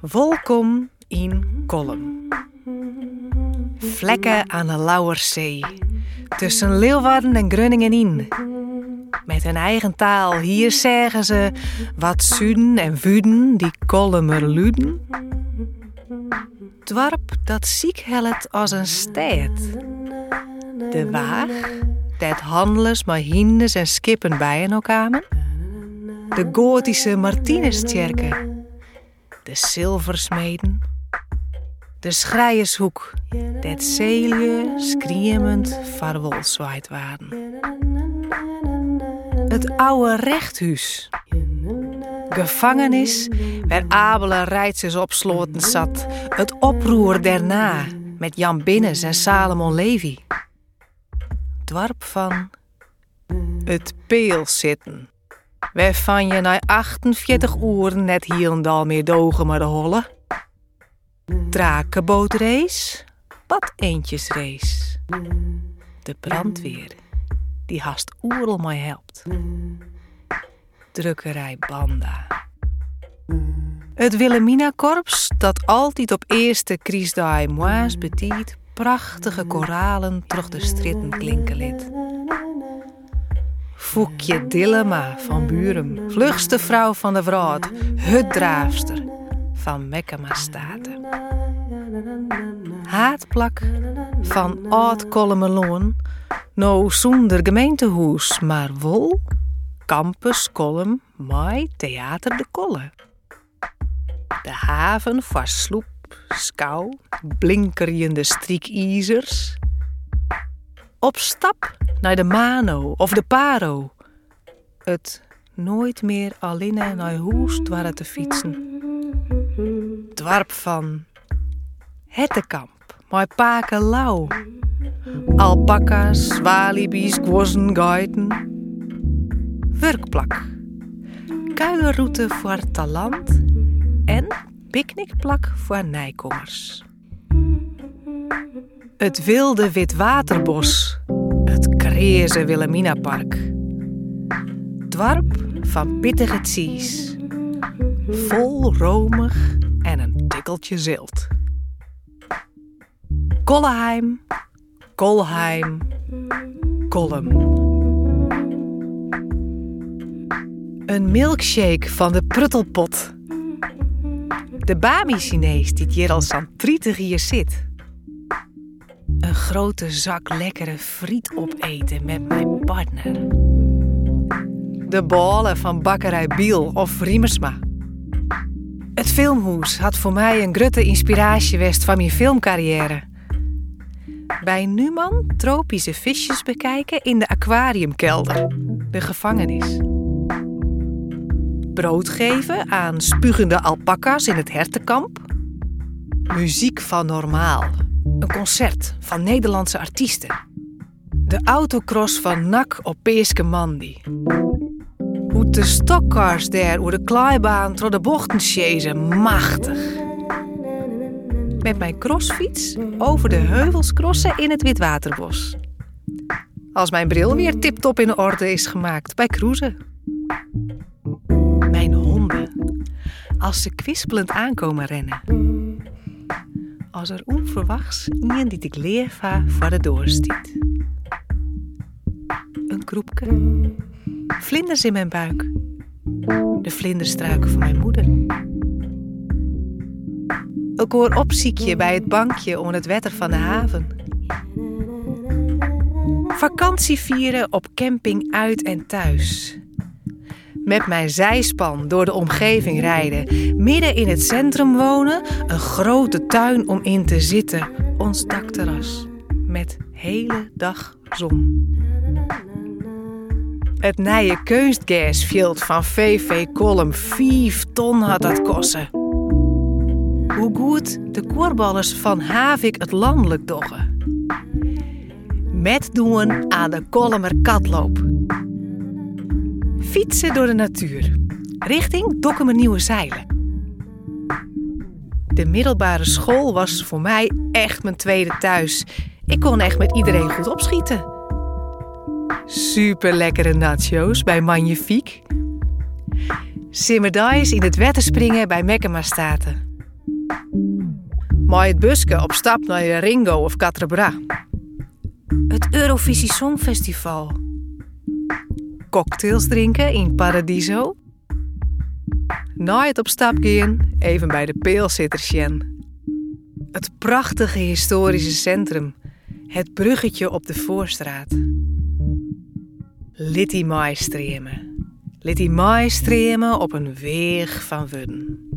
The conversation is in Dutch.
Welkom in Kolm. Vlekken aan de Lauwerzee. Tussen Leeuwarden en Grunningen in. Met hun eigen taal, hier zeggen ze wat Zuden en Vuden die Kolmer luden. Dwarp dat ziek helpt als een stad. De waag, dat handels maar hindes en skippen bij elkaar. De gotische Martinuskerken de zilversmeden, de schrijershoek, dat zeelje schreeuwend vaarwel zwaait waren. Het oude rechthuis, gevangenis waar Abele Rijtsers opsloten zat, het oproer daarna met Jan Binnes en Salomon Levy. Dwarp van het peel zitten Waarvan je na 48 uur net hier en daar meer dogen maar de holle. Drakenbootrace, wat eentjesrace. De brandweer, die haast oerel mij helpt. Drukkerij Banda. Het Wilhelmina-korps dat altijd op eerste Kriesdaai moas betiet prachtige koralen terug de stritten klinken liet. Foekje Dillema van Buren, vlugste vrouw van de Wraad, hutdraafster van Mekkema Staten. Haatplak van Oud Kolmeloon, nou zonder gemeentehoes, maar wol, campus Kolm, mai Theater de Kolle. De haven van sloep, skou, blinkerende striekizers. Op stap naar de Mano of de Paro. Het nooit meer alleen naar huis dwarren te fietsen. Dwarp van Hettekamp, mijn paken lauw. Alpaca's, walibi's, gwozen, geiten. Werkplak. Kuierroute voor talent en picknickplak voor nijkommers. Het wilde witwaterbos Heerse Wilhelmina Park. Dwarp van pittige cheese. Vol romig en een tikkeltje zilt. Kolleheim, Kolheim, Kolm. Een milkshake van de pruttelpot. De Bami-Chinees die hier al zo'n hier zit een grote zak lekkere friet opeten met mijn partner. De ballen van bakkerij Biel of Riemersma. Het filmhoes had voor mij een grote inspiratie west van mijn filmcarrière. Bij Numan tropische visjes bekijken in de aquariumkelder, de gevangenis. Brood geven aan spugende alpaca's in het hertenkamp. Muziek van normaal een concert van Nederlandse artiesten. De autocross van NAC op Peeske Mandi. Hoe de stokkars daar over de klaaibaan door de bochten chasen, machtig. Met mijn crossfiets over de heuvels crossen in het Witwaterbos. Als mijn bril weer tiptop in orde is gemaakt bij cruisen. Mijn honden, als ze kwispelend aankomen rennen als er onverwachts iemand die ik leerva voor de doorstiet. Een kroepke, vlinders in mijn buik, de vlinderstruiken van mijn moeder. Ik hoor opziekje bij het bankje om het wetter van de haven. Vakantie vieren op camping uit en thuis met mijn zijspan door de omgeving rijden, midden in het centrum wonen, een grote tuin om in te zitten, ons dakterras met hele dag zon. Het nieuwe kunstgasveld van VV Kolm, 5 ton had dat kosten. Hoe goed de koorballers van Havik het landelijk doggen. Met doen aan de Kolmer katloop Fietsen door de natuur. Richting Dokkumer Nieuwe Zeilen. De middelbare school was voor mij echt mijn tweede thuis. Ik kon echt met iedereen goed opschieten. Super lekkere nachos bij Magnifiek. Simmerdijs in het springen bij Mekkema Staten. Maar het buske op stap naar Ringo of Catrebra. Het Eurovisie Songfestival. Cocktails drinken in Paradiso. Na het op stap gaan, even bij de peelzitters Het prachtige historische centrum. Het bruggetje op de Voorstraat. Litty maaistremen. Litty maaistremen op een weeg van Wudden.